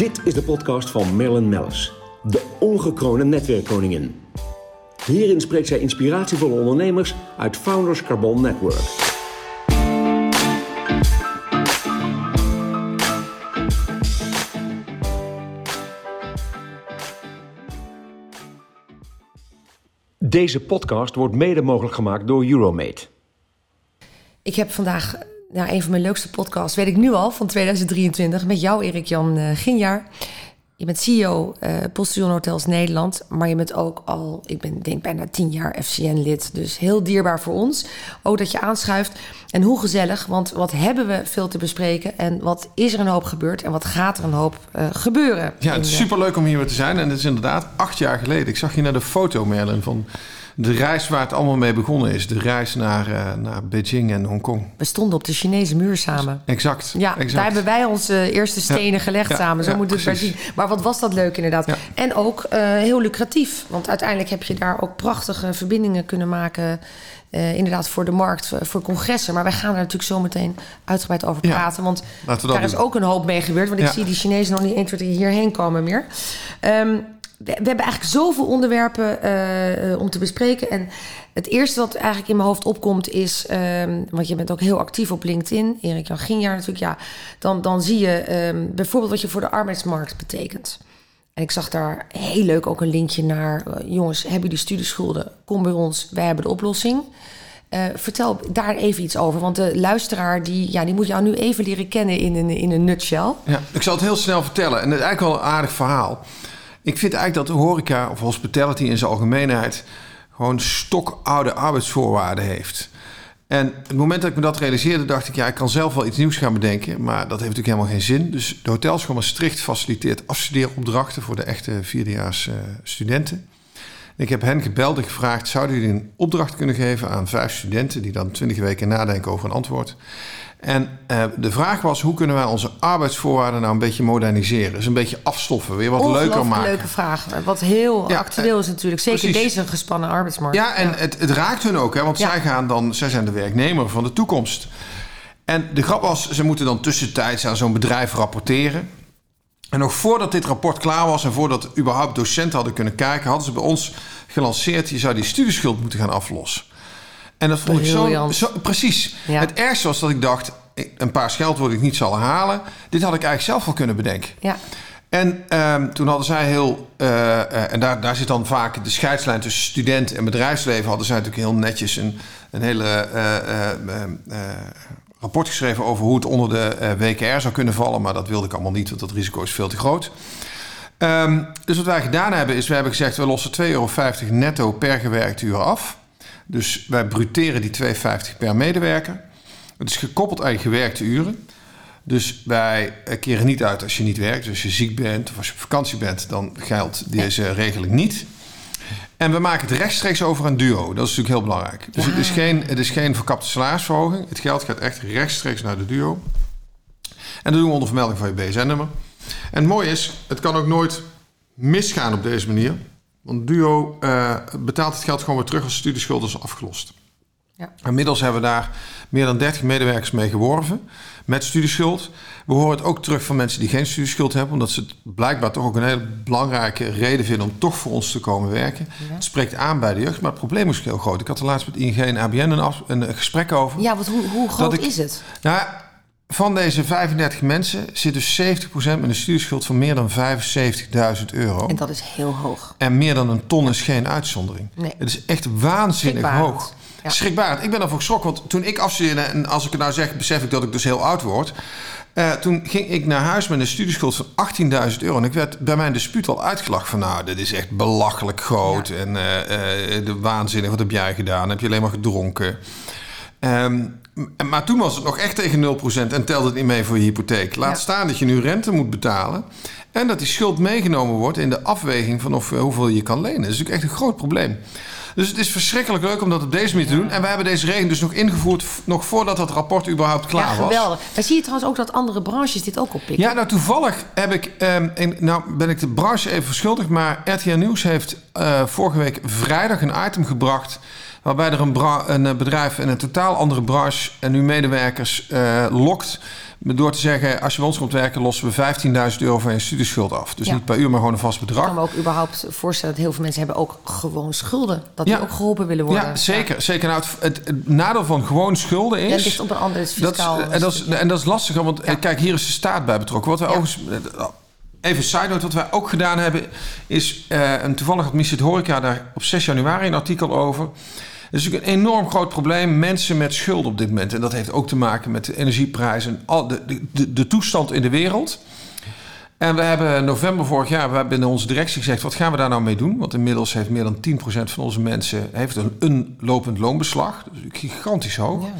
Dit is de podcast van Marilyn Mellis, de ongekroonde netwerkkoningin. Hierin spreekt zij inspiratievolle ondernemers uit Founders Carbon Network. Deze podcast wordt mede mogelijk gemaakt door Euromate. Ik heb vandaag nou, een van mijn leukste podcasts, weet ik nu al, van 2023. Met jou, Erik-Jan uh, Ginjaar. Je bent CEO uh, Postillon Hotels Nederland. Maar je bent ook al, ik ben denk bijna tien jaar FCN-lid. Dus heel dierbaar voor ons. Ook dat je aanschuift. En hoe gezellig, want wat hebben we veel te bespreken? En wat is er een hoop gebeurd? En wat gaat er een hoop uh, gebeuren? Ja, het is superleuk om hier weer te zijn. En het is inderdaad acht jaar geleden. Ik zag je naar de foto, Merlin, van de reis waar het allemaal mee begonnen is. De reis naar, uh, naar Beijing en Hongkong. We stonden op de Chinese muur samen. Exact. Ja, exact. daar hebben wij onze eerste stenen ja, gelegd ja, samen. Zo ja, moet het maar zien. Maar wat was dat leuk inderdaad. En ook uh, heel lucratief. Want uiteindelijk heb je daar ook prachtige verbindingen kunnen maken... Uh, inderdaad voor de markt, voor congressen. Maar wij gaan er natuurlijk zo meteen uitgebreid over praten. Want daar is ook een hoop mee gebeurd. Want ik zie die Chinezen nog niet 1, 2, 3 hierheen komen meer. Um, we, hebben eigenlijk zoveel onderwerpen uh, om te bespreken. En het eerste wat eigenlijk in mijn hoofd opkomt is... Um, want je bent ook heel actief op LinkedIn. Erik Jan Ginjaar natuurlijk. Ja, dan, dan zie je um, bijvoorbeeld wat je voor de arbeidsmarkt betekent. En ik zag daar heel leuk ook een linkje naar... Uh, jongens, hebben jullie studieschulden? Kom bij ons, wij hebben de oplossing. Vertel daar even iets over. Want de luisteraar die, ja, die moet jou nu even leren kennen in een, in een nutshell. Ja, ik zal het heel snel vertellen. En het is eigenlijk wel een aardig verhaal. Ik vind eigenlijk dat de horeca of hospitality in zijn algemeenheid gewoon stokoude arbeidsvoorwaarden heeft. En het moment dat ik me dat realiseerde, dacht ik, ja, ik kan zelf wel iets nieuws gaan bedenken, maar dat heeft natuurlijk helemaal geen zin. Dus de hotelschool Maastricht faciliteert afstudeeropdrachten voor de echte vierdejaars uh, studenten. Ik heb hen gebeld en gevraagd: zouden jullie een opdracht kunnen geven aan vijf studenten die dan twintig weken nadenken over een antwoord? En uh, de vraag was: hoe kunnen wij onze arbeidsvoorwaarden nou een beetje moderniseren? Dus een beetje afstoffen, weer wat leuker maken. leuke vraag. Wat heel ja, actueel is natuurlijk. Zeker precies. deze gespannen arbeidsmarkt. Ja, en ja. Het, het, raakt hun ook, hè, want ja. zij, gaan dan, zij zijn de werknemer van de toekomst. En de grap was: ze moeten dan tussentijds aan zo'n bedrijf rapporteren. En nog voordat dit rapport klaar was en voordat überhaupt docenten hadden kunnen kijken, hadden ze bij ons gelanceerd: je zou die studieschuld moeten gaan aflossen. En dat vond Briljant. ik zo, zo precies. Ja. Het ergste was dat ik dacht: een paar scheldwoorden ik niet zal halen. Dit had ik eigenlijk zelf wel kunnen bedenken. Ja. En um, toen hadden zij heel, uh, uh, en daar, daar zit dan vaak de scheidslijn tussen student en bedrijfsleven, hadden zij natuurlijk heel netjes een, een hele uh, rapport geschreven over hoe het onder de WKR zou kunnen vallen. Maar dat wilde ik allemaal niet, want dat risico is veel te groot. Um, dus wat wij gedaan hebben, is we hebben gezegd: we lossen 2,50 euro netto per gewerkt uur af. Dus wij bruteren die 2,50 per medewerker. Het is gekoppeld aan je gewerkte uren. Dus wij keren niet uit als je niet werkt. Dus als je ziek bent of als je op vakantie bent, dan geldt deze regeling niet. En we maken het rechtstreeks over een duo. Dat is natuurlijk heel belangrijk. Dus ja. het, is geen, het is geen verkapte salarisverhoging. Het geld gaat echt rechtstreeks naar de duo. En dat doen we onder vermelding van je BSN-nummer. En het mooie is, het kan ook nooit misgaan op deze manier. Want Duo uh, betaalt het geld gewoon weer terug als studieschuld is afgelost. Ja. Inmiddels hebben we daar meer dan 30 medewerkers mee geworven met studieschuld. We horen het ook terug van mensen die geen studieschuld hebben, omdat ze het blijkbaar toch ook een hele belangrijke reden vinden om toch voor ons te komen werken. Ja. Het spreekt aan bij de jeugd, maar het probleem is heel groot. Ik had er laatst met ING en ABN een, af, een gesprek over. Ja, want hoe, hoe groot ik, is het? Nou, van deze 35 mensen zit dus 70% met een studieschuld van meer dan 75.000 euro. En dat is heel hoog. En meer dan een ton is geen uitzondering. Nee. Het is echt waanzinnig hoog. Ja. Schrikbarend. Ik ben ervoor geschrokken, want toen ik afstudeerde... en als ik het nou zeg, besef ik dat ik dus heel oud word... Uh, toen ging ik naar huis met een studieschuld van 18.000 euro. En ik werd bij mijn dispuut al uitgelachen van... nou, dit is echt belachelijk groot. Ja. En uh, uh, de waanzinnig, wat heb jij gedaan? Heb je alleen maar gedronken? Um, maar toen was het nog echt tegen 0% en telde het niet mee voor je hypotheek. Laat ja. staan dat je nu rente moet betalen. En dat die schuld meegenomen wordt in de afweging van of, hoeveel je kan lenen. Dat is natuurlijk echt een groot probleem. Dus het is verschrikkelijk leuk om dat op deze manier te doen. En wij hebben deze regeling dus nog ingevoerd... nog voordat dat rapport überhaupt klaar ja, geweldig. was. Maar zie je trouwens ook dat andere branches dit ook oppikken? Ja, nou toevallig heb ik... Um, in, nou ben ik de branche even verschuldigd... maar RTL Nieuws heeft uh, vorige week vrijdag een item gebracht... Waarbij er een, een eh, bedrijf in een totaal andere branche en nu medewerkers eh, lokt. Door te zeggen, als je bij ons komt werken, lossen we 15.000 euro van je studieschuld af. Dus Ja. niet per uur, maar gewoon een vast Ik bedrag. kan me ook überhaupt voorstellen dat heel veel mensen hebben ook gewoon schulden. Dat die ook geholpen willen worden. Ja, zeker. zeker. Nou, het, het, het nadeel van gewoon schulden is... het ligt op een ander dat is, fiscaal... en, dat is, en dat is lastig, want Ja. eh, kijk, hier is de staat bij betrokken. Wat wij overigens... eh, Even side note, wat wij ook gedaan hebben... is, en toevallig had Missie Horeca daar op 6 januari een artikel over... Het is natuurlijk een enorm groot probleem, mensen met schulden op dit moment. En dat heeft ook te maken met de energieprijzen, al de, de, de, toestand in de wereld. En we hebben in november vorig jaar, we hebben binnen onze directie gezegd... wat gaan we daar nou mee doen? Want inmiddels heeft meer dan 10% van onze mensen heeft een, een lopend loonbeslag. Dat is natuurlijk gigantisch hoog. Ja.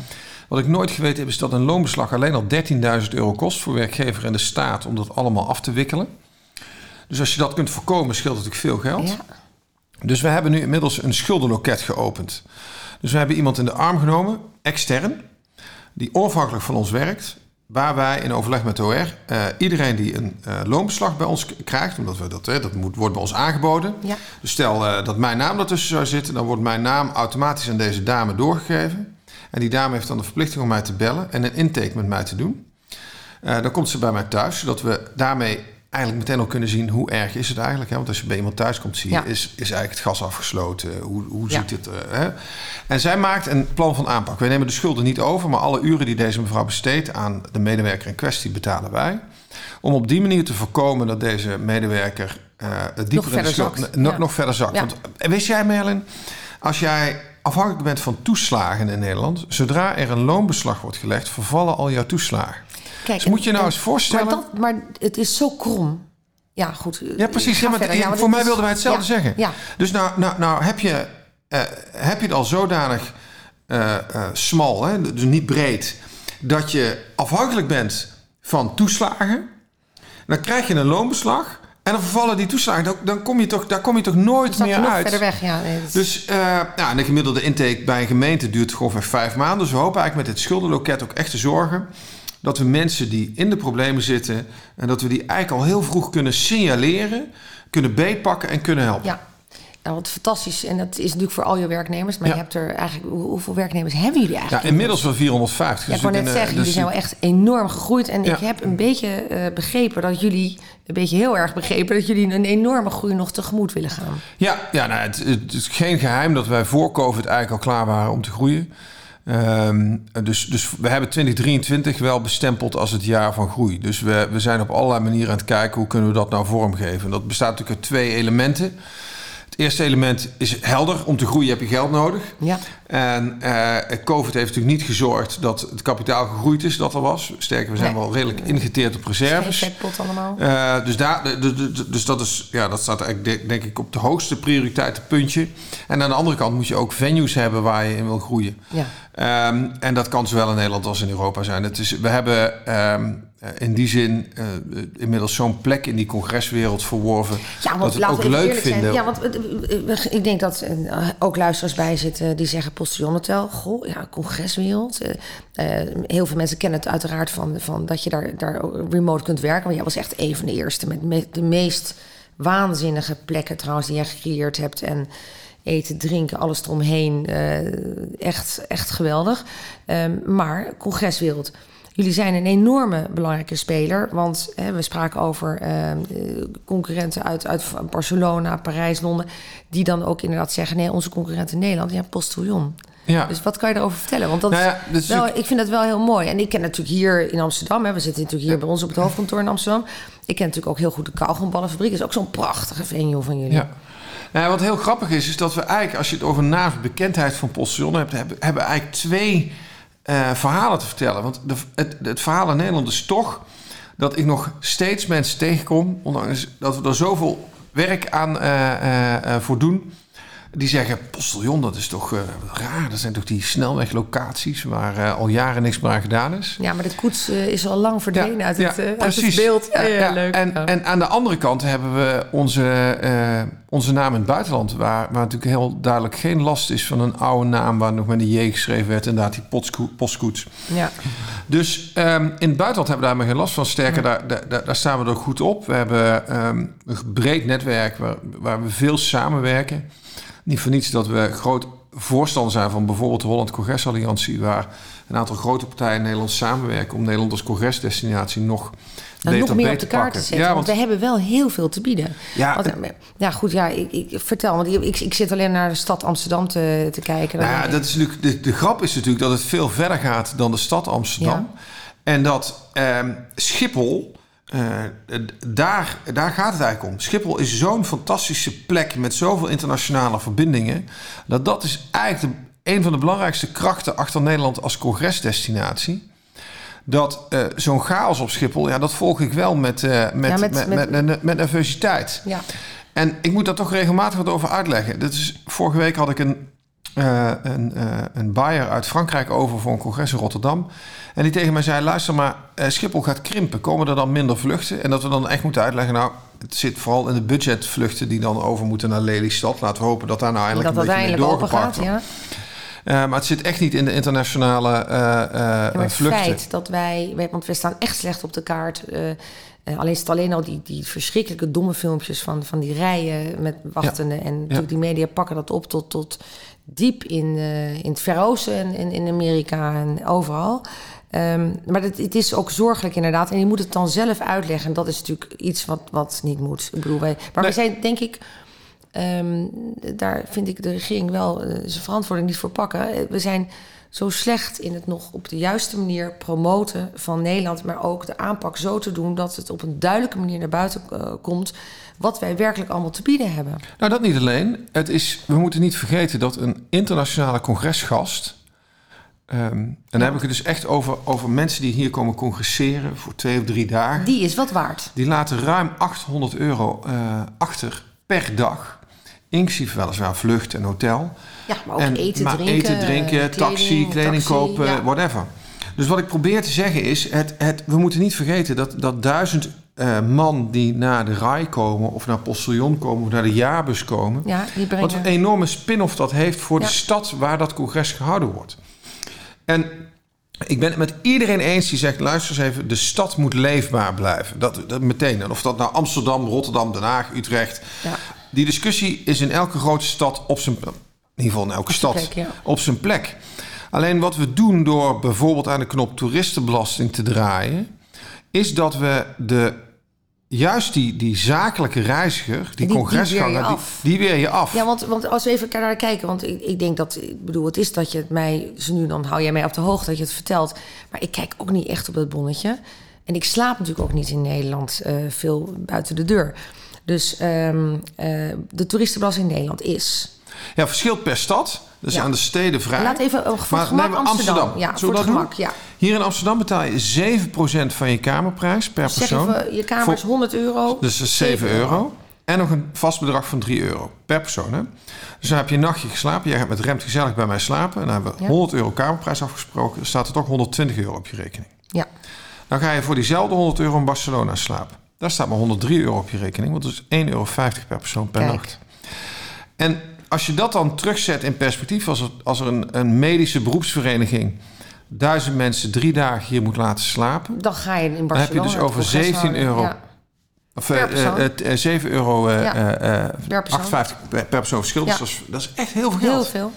Wat ik nooit geweten heb, is dat een loonbeslag alleen al 13.000 euro kost... voor werkgever en de staat om dat allemaal af te wikkelen. Dus als je dat kunt voorkomen, scheelt natuurlijk veel geld. Ja. Dus we hebben nu inmiddels een schuldenloket geopend. Dus we hebben iemand in de arm genomen, extern, die onafhankelijk van ons werkt. Waar wij in overleg met de OR eh, iedereen die een eh, loonbeslag bij ons krijgt, omdat we dat, hè, dat moet, wordt bij ons aangeboden. Ja. Dus stel eh, dat mijn naam daartussen zou zitten, dan wordt mijn naam automatisch aan deze dame doorgegeven. En die dame heeft dan de verplichting om mij te bellen en een intake met mij te doen. Eh, dan komt ze bij mij thuis, zodat we daarmee eigenlijk meteen al kunnen zien hoe erg is het eigenlijk. Hè? Want als je bij iemand thuis komt, zie je, Ja. is, is eigenlijk het gas afgesloten? Hoe, hoe Ja. ziet het er? Hè? En zij maakt een plan van aanpak. Wij nemen de schulden niet over, maar alle uren die deze mevrouw besteedt aan de medewerker in kwestie betalen wij. Om op die manier te voorkomen dat deze medewerker eh dieper in de verder schuld, zakt. nog, Ja. nog verder zakt. Want eh, wist jij, Merlin, als jij afhankelijk bent van toeslagen in Nederland, zodra er een loonbeslag wordt gelegd, vervallen al jouw toeslagen. Kijk, Dus moet je nou en- eens voorstellen- Maar, dat, maar het is zo krom. Ja, goed. Ja, precies. Ga Ja, maar Ja, voor mij is- wilden wij hetzelfde zeggen. Ja, Dus nou, nou, nou heb, je, eh, heb je het al zodanig eh, eh, smal, hè, dus niet breed, dat je afhankelijk bent van toeslagen. Dan krijg je een loonbeslag en dan vervallen die toeslagen. Dan, dan kom je toch, daar kom je toch nooit meer nog uit. verder weg. Ja, nee, is- Dus eh, de gemiddelde intake bij een gemeente duurt grofweg vijf maanden. Dus we hopen eigenlijk met dit schuldenloket ook echt te zorgen dat we mensen die in de problemen zitten en dat we die eigenlijk al heel vroeg kunnen signaleren, kunnen beetpakken en kunnen helpen. ja. Nou, wat fantastisch. En dat is natuurlijk voor al je werknemers. Maar Ja. je hebt er eigenlijk... hoe- Hoeveel werknemers hebben jullie Ja, eigenlijk? inmiddels wel 450. Ja, ik wou net Dus zeggen, jullie dus- zijn wel echt enorm gegroeid. En Ja. ik heb een beetje eh, begrepen dat jullie... Een beetje heel erg begrepen dat jullie een enorme groei nog tegemoet willen gaan. Ja, ja nou, het, het is geen geheim dat wij voor COVID eigenlijk al klaar waren om te groeien. Ehm, dus, dus we hebben 2023 wel bestempeld als het jaar van groei. Dus we, we zijn op allerlei manieren aan het kijken hoe kunnen we dat nou vormgeven. En dat bestaat natuurlijk uit twee elementen. Het eerste element is helder. Om te groeien heb je geld nodig. Ja. En eh, COVID heeft natuurlijk niet gezorgd dat het kapitaal gegroeid is dat er was. Sterker, we zijn Nee. wel redelijk ingeteerd op reserves. allemaal. Eh, dus, daar, dus dat, is, ja, dat staat eigenlijk de- denk ik op de hoogste prioriteitenpuntje. En aan de andere kant moet je ook venues hebben waar je in wil groeien. Ja. Ehm, en dat kan zowel in Nederland als in Europa zijn. Het is, we hebben ehm, in die zin eh, inmiddels zo'n plek in die congreswereld verworven. Ja, want dat we het ook leuk eerlijk vinden. Zijn. Ja, want eh, eh, ik denk dat eh, ook luisteraars bij zitten die zeggen postillonhotel. Goh, ja, congreswereld. Eh, eh, heel veel mensen kennen het uiteraard van, van dat je daar, daar remote kunt werken. Maar jij was echt een van de eerste met me- de meest waanzinnige plekken trouwens die jij gecreëerd hebt. En eten, drinken, alles eromheen. eh, echt, echt geweldig. Ehm, maar congreswereld. Jullie zijn een enorme belangrijke speler. Want hè, we spraken over ehm, eh, concurrenten uit, uit Barcelona, Parijs, Londen. Die dan ook inderdaad zeggen: nee, onze concurrent in Nederland, ja, Postillon. Ja. Dus wat kan je erover vertellen? Want dat Nou ja, is wel, ik vind dat wel heel mooi. En ik ken natuurlijk hier in Amsterdam, hè, we zitten natuurlijk hier bij ons op het hoofdkantoor in Amsterdam. Ik ken natuurlijk ook heel goed de Kauwgomballenfabriek. Dat is ook zo'n prachtige venue van jullie. Ja. Nou, wat heel grappig is, is dat we eigenlijk, als je het over naam bekendheid van Postillon hebt, hebben, hebben eigenlijk twee eh, verhalen te vertellen. Want de, het, het verhaal in Nederland is toch dat ik nog steeds mensen tegenkom, ondanks dat we er zoveel werk aan eh, voor doen. Die zeggen, postillon, dat is toch eh, raar. Dat zijn toch die snelweglocaties waar eh, al jaren niks meer aan gedaan is. Ja, maar de koets eh, is al lang verdwenen uit, het, eh, uit het precies. beeld. Ja, ja, leuk. En, Ja. en aan de andere kant hebben we onze, onze naam in het buitenland... Waar, waar natuurlijk heel duidelijk geen last is van een oude naam... waar nog met een J geschreven werd, inderdaad die postko- postkoets. ja. Dus ehm, in het buitenland hebben we daar maar geen last van. Sterker, daar, daar, daar staan we er goed op. We hebben ehm, een breed netwerk waar, waar we veel samenwerken. Niet voor niets dat we groot voorstander zijn van bijvoorbeeld de Holland Congresalliantie, waar een aantal grote partijen in Nederland samenwerken om Nederland als congresdestinatie nog Nou, nog meer op de kaart te zetten. Ja, want, want we hebben wel heel veel te bieden. Ja, Want, ja goed, ja, ik, ik vertel. Want ik, ik zit alleen naar de stad Amsterdam te, te kijken. Nou ja, dat is natuurlijk, de, de grap is natuurlijk dat het veel verder gaat dan de stad Amsterdam. En dat ehm, Schiphol, eh, daar, daar gaat het eigenlijk om. Schiphol is zo'n fantastische plek met zoveel internationale verbindingen. Dat dat is eigenlijk de, een van de belangrijkste krachten achter Nederland als congresdestinatie. Dat eh, zo'n chaos op Schiphol, ja, dat volg ik wel met, met, Ja, met- met, met- met, met, met nervositeit. ja. En ik moet daar toch regelmatig wat over uitleggen. Dat is, vorige week had ik een, eh, een, eh, een buyer uit Frankrijk over voor een congres in Rotterdam. En die tegen mij zei: luister maar, eh, Schiphol gaat krimpen. Komen er dan minder vluchten? En dat we dan echt moeten uitleggen. Nou, het zit vooral in de budgetvluchten die dan over moeten naar Lelystad. Laten we hopen dat daar nou eindelijk dat een beetje mee gaat. doorgepakt wordt. Ja. Maar het zit echt niet in de internationale Ja, maar het vluchten. feit dat wij, want we staan echt slecht op de kaart. alleen is het alleen al die, die verschrikkelijke domme filmpjes van, van die rijen met wachtenden. En natuurlijk die media pakken dat op tot, tot diep in, eh, in het Verre Oosten en in, in Amerika en overal. Ehm, maar het, het is ook zorgelijk inderdaad. En je moet het dan zelf uitleggen. En dat is natuurlijk iets wat, wat niet moet. Ik bedoel, wij, maar Nee. we zijn denk ik... ehm, daar vind ik de regering wel eh, zijn verantwoording niet voor pakken. Eh, We zijn zo slecht in het nog op de juiste manier promoten van Nederland, maar ook de aanpak zo te doen dat het op een duidelijke manier naar buiten eh, komt wat wij werkelijk allemaal te bieden hebben. Nou, dat niet alleen. Het is, we moeten niet vergeten dat een internationale congresgast. ehm, en dan heb ik het dus echt over, over mensen die hier komen congresseren voor twee of drie dagen. Die is wat waard. Die laten ruim 800 euro eh, achter per dag. Inclusief weliswaar vlucht en hotel. Ja, maar ook en, eten, maar drinken, eten, drinken, eh, taxi, kleding taxi, kopen, ja. whatever. Dus wat ik probeer te zeggen is, het, het, we moeten niet vergeten dat, dat duizend eh, man die naar de RAI komen... of naar Postillon komen of naar de jaarbus komen... Ja, wat een enorme spin-off dat heeft voor Ja. de stad waar dat congres gehouden wordt. En ik ben het met iedereen eens die zegt: luister eens even, de stad moet leefbaar blijven. Dat, dat meteen. En of dat nou Amsterdam, Rotterdam, Den Haag, Utrecht. Ja. Die discussie is in elke grote stad op zijn. In ieder geval in elke stad plek, ja. op zijn plek. Alleen wat we doen door bijvoorbeeld aan de knop toeristenbelasting te draaien, is dat we de. Juist die, die zakelijke reiziger, die, die congresganger, die, weer je af. Ja, want, want als we even naar kijken, want ik, ik denk dat, ik bedoel, het is dat je het mij, zo nu dan hou jij mij op de hoogte dat je het vertelt, maar ik kijk ook niet echt op dat bonnetje. En ik slaap natuurlijk ook niet in Nederland eh, veel buiten de deur. Dus ehm, eh, de toeristenbelasting in Nederland is. Ja, verschilt per stad. Dus Ja. aan de steden vrij. Laat even oh, voor Maar gemak we Amsterdam. Ja, voor het gemak. Ja. Hier in Amsterdam betaal je 7% van je kamerprijs per Zeg persoon. even, je kamer is Voor- 100 euro. Dus dat is 7 euro. En nog een vast bedrag van 3 euro per persoon. Hè? Dus dan heb je een nachtje geslapen. Jij gaat met Remt gezellig bij mij slapen. En dan hebben we Ja. 100 euro kamerprijs afgesproken. Dan staat er toch 120 euro op je rekening. Ja. Dan ga je voor diezelfde 100 euro in Barcelona slapen. Daar staat maar 103 euro op je rekening. Want dat is 1,50 euro per persoon per Kijk. nacht. En als je dat dan terugzet in perspectief... als er, als er een, een medische beroepsvereniging... duizend mensen drie dagen hier moet laten slapen... Dan ga je in Dan heb Barcelona. je dus over congres 17 houden. euro. Ja. Of Per eh, persoon. eh, eh, 7 euro eh, Ja, per persoon. 58 per, per persoon verschil. Dus Ja. dat is, dat is echt heel veel Heel geld. veel.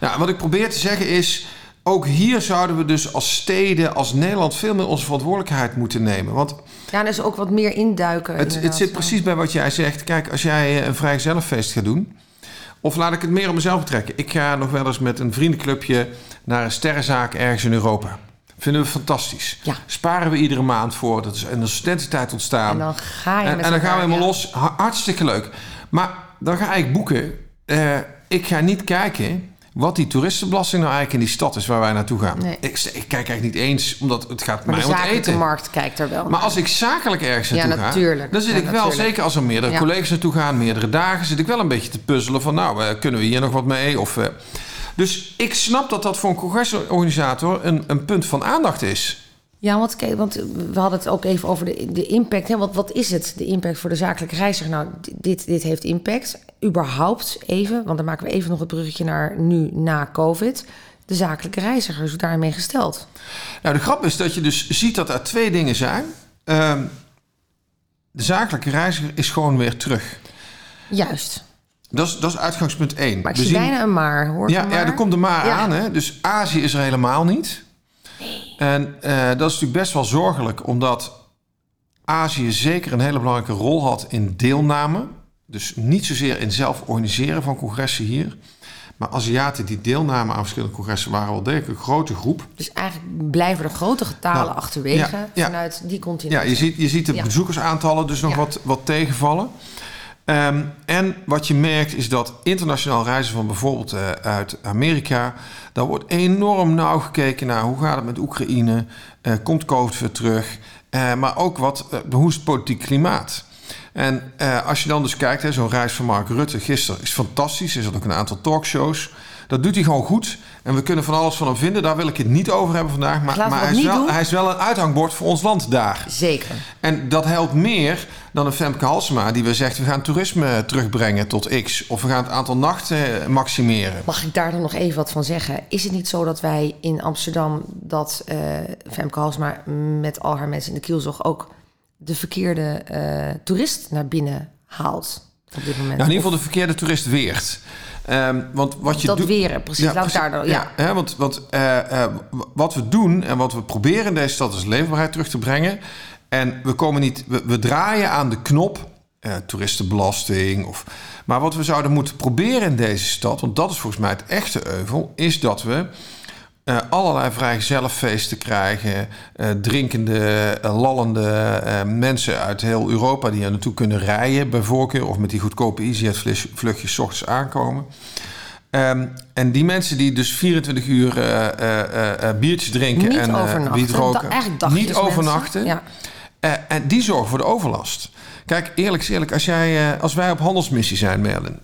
Nou, wat ik probeer te zeggen is... ook hier zouden we dus als steden, als Nederland... veel meer onze verantwoordelijkheid moeten nemen. Want Ja, is ook wat meer induiken. het, het zit precies bij wat jij zegt. Kijk, als jij eh, een vrijgezellenfeest gaat doen... of laat ik het meer op mezelf betrekken. Ik ga nog wel eens met een vriendenclubje... naar een sterrenzaak ergens in Europa. Vinden we fantastisch. Ja. Sparen we iedere maand voor. Dat is de studententijd ontstaan. En dan ga je En, dan gaan we helemaal ja. los. Ha- Hartstikke leuk. Maar dan ga ik boeken. Eh, ik ga niet kijken wat die toeristenbelasting nou eigenlijk in die stad is waar wij naartoe gaan. Nee. Ik, ik kijk eigenlijk niet eens, omdat het gaat Maar mij de om het zakelijke eten. markt kijkt er wel Maar naar. als ik zakelijk ergens Ja, naartoe ga, dan zit Ja, ik wel, natuurlijk. zeker als er meerdere Ja. collega's naartoe gaan, meerdere dagen, zit ik wel een beetje te puzzelen van, nou, eh, kunnen we hier nog wat mee? Of, eh, dus ik snap dat dat voor een congresorganisator een, een punt van aandacht is. Ja, want, kijk, want we hadden het ook even over de, de impact. Hè? Wat, wat is het, de impact voor de zakelijke reiziger? Nou, dit, dit heeft impact. Überhaupt even, want dan maken we even nog het bruggetje naar nu na COVID. De zakelijke reiziger is daarmee gesteld. Nou, de grap is dat je dus ziet dat er twee dingen zijn. Ehm, de zakelijke reiziger is gewoon weer terug. Juist. dat is, dat is uitgangspunt 1. Maar ik zie bijna een maar, hoor. Ja, een ja, maar? er komt een maar Ja. aan. Hè? Dus Azië is er helemaal niet. En eh, dat is natuurlijk best wel zorgelijk, omdat Azië zeker een hele belangrijke rol had in deelname. Dus niet zozeer in zelf organiseren van congressen hier. Maar Aziaten die deelnamen aan verschillende congressen waren wel degelijk een grote groep. Dus eigenlijk blijven er grote getalen Nou, achterwege ja, ja. vanuit die continent. Ja, je ziet, je ziet de Ja. bezoekersaantallen dus nog wat, wat tegenvallen. Ehm, en wat je merkt is dat internationaal reizen van bijvoorbeeld eh, uit Amerika... daar wordt enorm nauw gekeken naar hoe gaat het met Oekraïne... eh, komt COVID weer terug... eh, maar ook wat, hoe is het politiek klimaat... En als je dan dus kijkt, zo'n reis van Mark Rutte gisteren is fantastisch. Er zat ook een aantal talkshows. Dat doet hij gewoon goed. En we kunnen van alles van hem vinden. Daar wil ik het niet over hebben vandaag. Maar, maar hij, is wel, hij is wel een uithangbord voor ons land daar. Zeker. En dat helpt meer dan een Femke Halsema die we zegt... we gaan toerisme terugbrengen tot X. Of we gaan het aantal nachten maximeren. Mag ik daar dan nog even wat van zeggen? Is het niet zo dat wij in Amsterdam... dat eh Femke Halsma met al haar mensen in de kielzog... ook de verkeerde eh, toerist naar binnen haalt op dit moment? Nou, in ieder geval de verkeerde toerist weert. Ehm, want wat je dat weren, precies. Laat ik daar dan... Ja. hè, want want eh, eh, wat we doen en wat we proberen in deze stad is leefbaarheid terug te brengen. En we komen niet, we, we draaien aan de knop, eh, toeristenbelasting. Of, maar wat we zouden moeten proberen in deze stad, want dat is volgens mij het echte euvel, is dat we eh, allerlei vrijgezellenfeesten krijgen. eh, drinkende, eh, lallende mensen uit heel Europa die er naartoe kunnen rijden, bij voorkeur. Of met die goedkope EasyJet-vluchtjes ochtends aankomen. Ehm, en die mensen die dus 24 uur biertjes drinken Niet en overnachten. roken. Da- niet overnachten. Ja. En die zorgen voor de overlast. Kijk, eerlijk is eerlijk, als, jij, als wij op handelsmissie zijn, Merlin,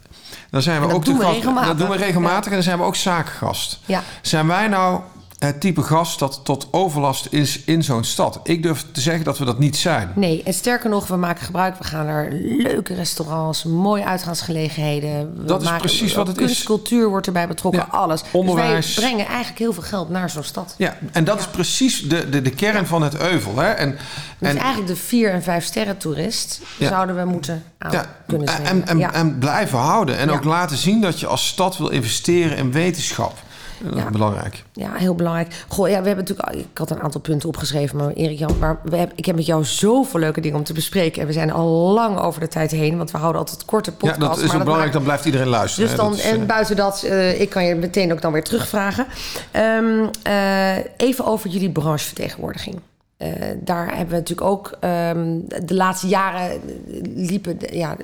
dan zijn we dat ook doen de gast. Dat doen we regelmatig en dan zijn we ook zakengast. Ja. Zijn wij nou het type gast dat tot overlast is in zo'n stad? Ik durf te zeggen dat we dat niet zijn. Nee, en sterker nog, we maken gebruik. We gaan naar leuke restaurants, mooie uitgaansgelegenheden. We Dat is precies wat het kunst, is. cultuur wordt erbij betrokken, Ja, alles. onderwijs. Dus wij brengen eigenlijk heel veel geld naar zo'n stad. Ja, en dat is precies de, de, de kern van het euvel. Hè? En, Dus en, eigenlijk de vier- en vijf sterren toerist zouden we moeten aan ja, kunnen en, zwemmen. en, ja. en blijven houden. En ook laten zien dat je als stad wil investeren in wetenschap. Ja. belangrijk. Ja, heel belangrijk. Goh, ja, we hebben natuurlijk. Ik had een aantal punten opgeschreven, maar Erik Jan, maar we hebben, ik heb met jou zoveel leuke dingen om te bespreken. En we zijn al lang over de tijd heen, want we houden altijd korte Ja, podcasts. dat is ook belangrijk. maakt- Dan blijft iedereen luisteren. Dus dan, is, en eh, buiten dat, eh, ik kan je meteen ook dan weer terugvragen. Ehm, eh, even over jullie branchevertegenwoordiging. Eh, daar hebben we natuurlijk ook ehm, de laatste jaren liepen, ja,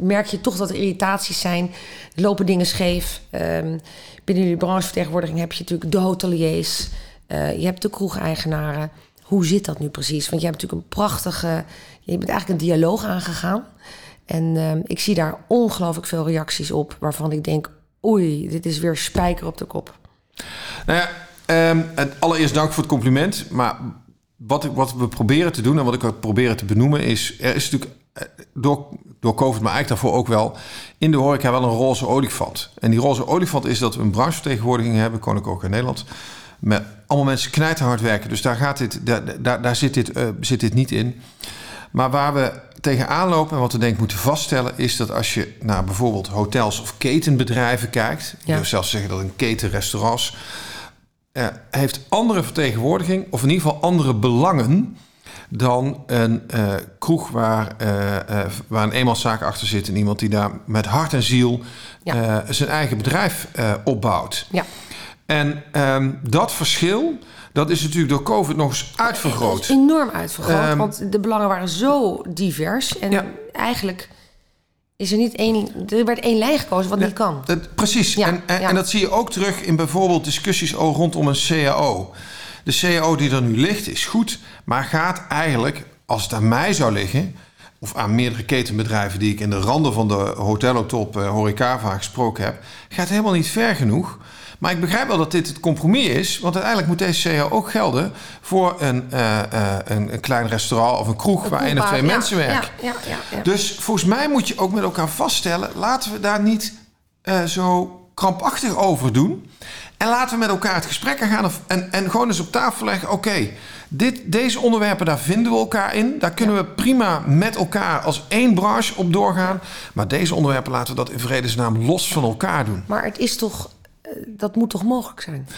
merk je toch dat er irritaties zijn. Lopen dingen scheef. Ehm, binnen jullie branchevertegenwoordiging heb je natuurlijk de hoteliers, eh, je hebt de kroegeigenaren. Hoe zit dat nu precies? Want je hebt natuurlijk een prachtige, je bent eigenlijk een dialoog aangegaan. En ehm, ik zie daar ongelooflijk veel reacties op waarvan ik denk, oei, dit is weer spijker op de kop. Nou ja, allereerst dank voor het compliment. Maar wat, ik, wat we proberen te doen en wat ik ook proberen te benoemen is... er is natuurlijk eh, door, door COVID, maar eigenlijk daarvoor ook wel... in de horeca wel een roze olifant. En die roze olifant is dat we een branchevertegenwoordiging hebben... Koninklijk ook in Nederland... met allemaal mensen knijterhard werken. Dus daar, gaat dit, daar, daar, daar zit, dit, eh, zit dit niet in. Maar waar we tegenaan lopen en wat we denk ik moeten vaststellen... is dat als je naar bijvoorbeeld hotels of ketenbedrijven kijkt... ik Ja. durf zelfs zeggen dat een keten restaurants... eh, heeft andere vertegenwoordiging... of in ieder geval andere belangen... dan een eh, kroeg waar, eh, eh, waar een eenmanszaak achter zit... en iemand die daar met hart en ziel Ja. zijn eigen bedrijf opbouwt. Ja, En ehm, dat verschil, dat is natuurlijk door COVID nog eens uitvergroot. enorm uitvergroot, Ehm, want de belangen waren zo divers. En Ja. eigenlijk is er niet één, er werd één lijn gekozen wat niet kan. Precies. Ja, en, en, ja. en dat zie je ook terug in bijvoorbeeld discussies rondom een CAO. De CAO die er nu ligt is goed, maar gaat eigenlijk, als het aan mij zou liggen... of aan meerdere ketenbedrijven die ik in de randen van de hotelotop uh, horeca vaak gesproken heb... gaat helemaal niet ver genoeg. Maar ik begrijp wel dat dit het compromis is. Want uiteindelijk moet deze CAO ook gelden... voor een, eh, eh, een, een klein restaurant of een kroeg... waar één of twee Ja, mensen werken. Ja, ja. Dus volgens mij moet je ook met elkaar vaststellen... laten we daar niet eh, zo krampachtig over doen. En laten we met elkaar het gesprek gaan of- en, en gewoon eens op tafel leggen. Oké, dit deze onderwerpen, daar vinden we elkaar in. Daar kunnen we prima met elkaar als één branche op doorgaan. Maar deze onderwerpen laten we dat in vredesnaam los van elkaar doen. Maar het is toch, dat moet toch mogelijk zijn?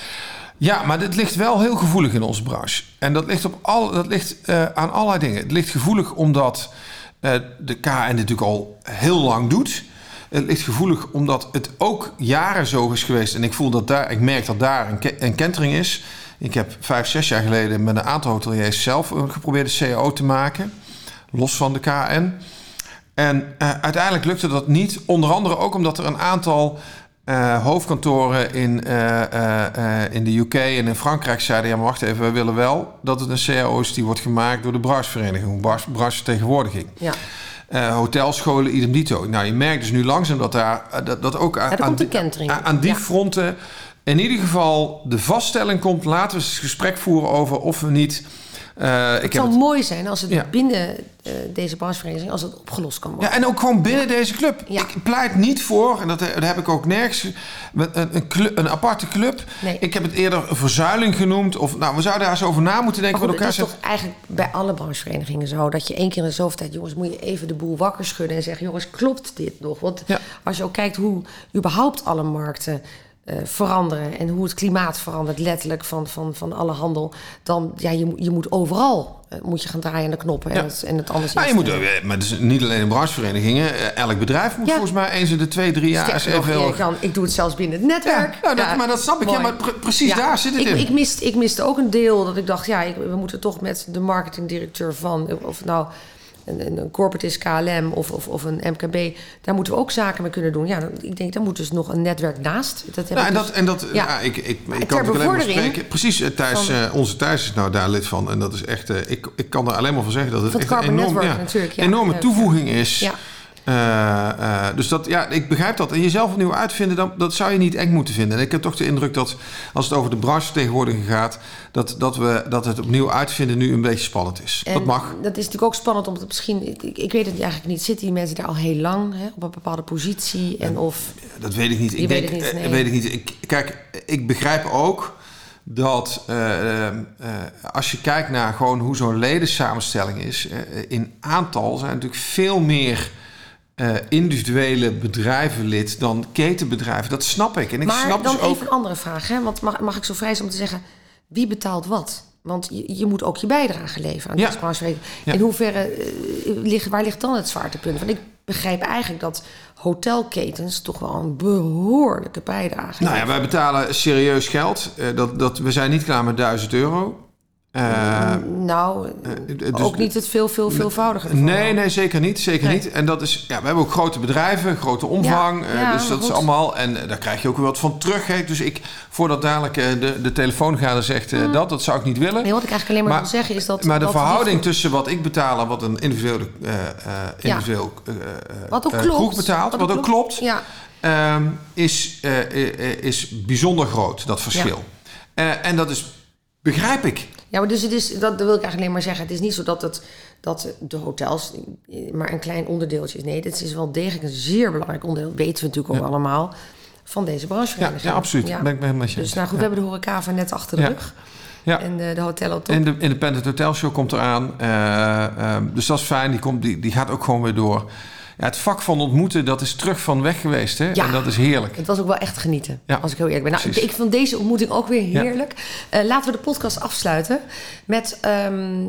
Ja, maar dit ligt wel heel gevoelig in onze branche. En dat ligt, op al, dat ligt eh, aan allerlei dingen. Het ligt gevoelig omdat eh, de KN dit natuurlijk al heel lang doet. Het ligt gevoelig omdat het ook jaren zo is geweest. En ik voel dat daar, ik merk dat daar een, ke- een kentering is. Ik heb vijf, zes jaar geleden met een aantal hoteliers zelf een geprobeerd de CAO te maken. Los van de KN. En eh, uiteindelijk lukte dat niet. Onder andere ook omdat er een aantal eh, hoofdkantoren in, eh, eh, in de UK en in Frankrijk zeiden... ja, maar wacht even, we willen wel dat het een CAO is die wordt gemaakt door de branchevereniging, bran- branchevertegenwoordiging. Ja. Eh, hotelscholen, idem dito. Nou, je merkt dus nu langzaam dat daar dat, dat ook aan, aan die- kentering. aan- aan die Ja. fronten in ieder geval de vaststelling komt. Laten we eens een gesprek voeren over of we niet. Eh, Het zou het- mooi zijn als het Ja. binnen eh, deze branchevereniging als het opgelost kan worden. Ja, en ook gewoon binnen deze club. Ja. Ik pleit niet voor, en dat, dat heb ik ook nergens, een, een, een aparte club. Nee. Ik heb het eerder verzuiling genoemd. Of, nou, we zouden daar eens over na moeten denken Maar met goed, het elkaar. is toch eigenlijk bij alle brancheverenigingen zo... dat je één keer in de zoveel tijd... jongens, moet je even de boel wakker schudden en zeggen... jongens, klopt dit nog? Want als je ook kijkt hoe überhaupt alle markten eh, veranderen... en hoe het klimaat verandert, letterlijk van, van, van alle handel... dan, ja, je, moet- je moet overal eh, moet je gaan draaien aan de knoppen... Ja. en, het, en het anders Nou, je moet, eh, maar is niet alleen in brancheverenigingen. Eh, Elk bedrijf moet Ja. volgens mij eens in de twee, drie jaar Sterker nog, even... kan, ik doe het zelfs binnen het netwerk. Ja, nou, dat- maar dat snap ik. Ja, maar pre- precies daar zit het ik, in. Ik miste, ik miste ook een deel dat ik dacht, ja, ik, we moeten toch met de marketingdirecteur van, of nou een, corporate is KLM of, of, of een MKB, daar moeten we ook zaken mee kunnen doen. Ja, dan- ik denk, daar moet dus nog een netwerk naast. Dat heb Nou, en dus- dat, en dat Ja. ik, ik, ik kan het alleen maar spreken. Precies, eh, Thijs, van- eh, onze Thijs is nou daar lid van. En dat is echt, eh, ik, ik kan er alleen maar van zeggen dat het echt een enorm, ja. enorme toevoeging is. Eh, eh, dus dat, ja, ik begrijp dat. En jezelf opnieuw uitvinden, dat, dat zou je niet eng moeten vinden. En ik heb toch de indruk dat als het over de branchevertegenwoordiging gaat, dat, dat, we, dat het opnieuw uitvinden nu een beetje spannend is. dat mag. Dat is natuurlijk ook spannend, omdat misschien, ik, ik, weet het eigenlijk niet, zitten die mensen daar al heel lang hè, op een bepaalde positie? En of, Dat weet ik niet. Ik weet denk, het niet, eh, nee. weet ik niet. Ik, kijk, ik begrijp ook dat als je kijkt naar gewoon hoe zo'n ledensamenstelling is, in aantal zijn natuurlijk veel meer eh, individuele bedrijven lid dan ketenbedrijven. Dat snap ik. En ik maar snap dan dus ook. even een andere vraag. Hè? Want mag, mag ik zo vrij zijn om te zeggen, wie betaalt wat? Want je, je moet ook je bijdrage leveren aan Ja. branchevereniging. Ja. In hoeverre, eh, ligt, waar ligt dan het zwaartepunt? Want ik begrijp eigenlijk dat hotelketens toch wel een behoorlijke bijdrage Nou ja, wij betalen serieus geld. Eh, dat, dat, we zijn niet klaar met 1000 euro. Eh, Nou, dus- ook niet het veel, veel, veelvoudige. Nee, nee, zeker niet. Zeker Nee. niet. En dat is, ja, we hebben ook grote bedrijven, grote omvang. Ja, eh, ja, dus dat is allemaal. En eh, daar krijg je ook weer wat van terug. Hè. Dus ik, voordat dadelijk eh, de, de telefoongader zegt eh, dat, dat zou ik niet willen. Nee, wat ik eigenlijk alleen maar, Maar- wil zeggen is dat... maar de dat verhouding tussen wat ik betaal en wat een individuele, eh, eh, individueel eh, eh, Wat ook eh, klopt. betaalt, wat, ook klopt, Ja, ehm, is, eh, eh, eh, is bijzonder groot, dat verschil. Eh, en dat is, begrijp ik. Ja, maar dus het is, dat, dat wil ik eigenlijk alleen maar zeggen. Het is niet zo dat, het, dat de hotels maar een klein onderdeeltje is. Nee, dit is wel degelijk een zeer belangrijk onderdeel. weten we natuurlijk ook allemaal. Van deze Ja, branchevereniging. ja absoluut. Ben ik ben helemaal met je Dus nou goed, Ja. we hebben de horecava net achter de Ja. rug. Ja. En de, de hotel op. En de Independent Hotel Show komt eraan. Ehm, dus dat is fijn. Die, komt, die, die gaat ook gewoon weer door. Ja, het vak van ontmoeten, dat is terug van weg geweest. Hè? Ja. En dat is heerlijk. Het was ook wel echt genieten, Ja. als ik heel eerlijk ben. Nou, Precies. ik vond deze ontmoeting ook weer Ja. heerlijk. Eh, laten we de podcast afsluiten met ehm,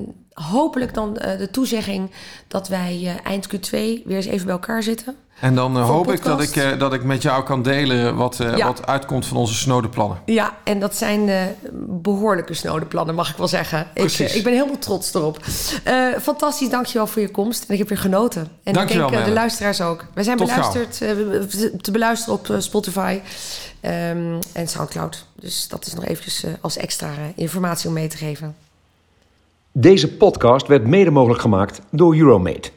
hopelijk dan eh, de toezegging... dat wij eh, eind Q2 weer eens even bij elkaar zitten. En dan eh, hoop ik dat ik, dat ik met jou kan delen wat, Ja. wat uitkomt van onze snode plannen. Ja, en dat zijn eh, behoorlijke snode plannen, mag ik wel zeggen. Ik, Precies. eh, ik ben helemaal trots erop. Fantastisch, dankjewel voor je komst. En ik heb weer genoten. En Dankjewel, ik denk de luisteraars ook. Wij zijn Tot beluisterd, te beluisteren op Spotify ehm, en Soundcloud. Dus dat is nog eventjes als extra informatie om mee te geven. Deze podcast werd mede mogelijk gemaakt door Euromate.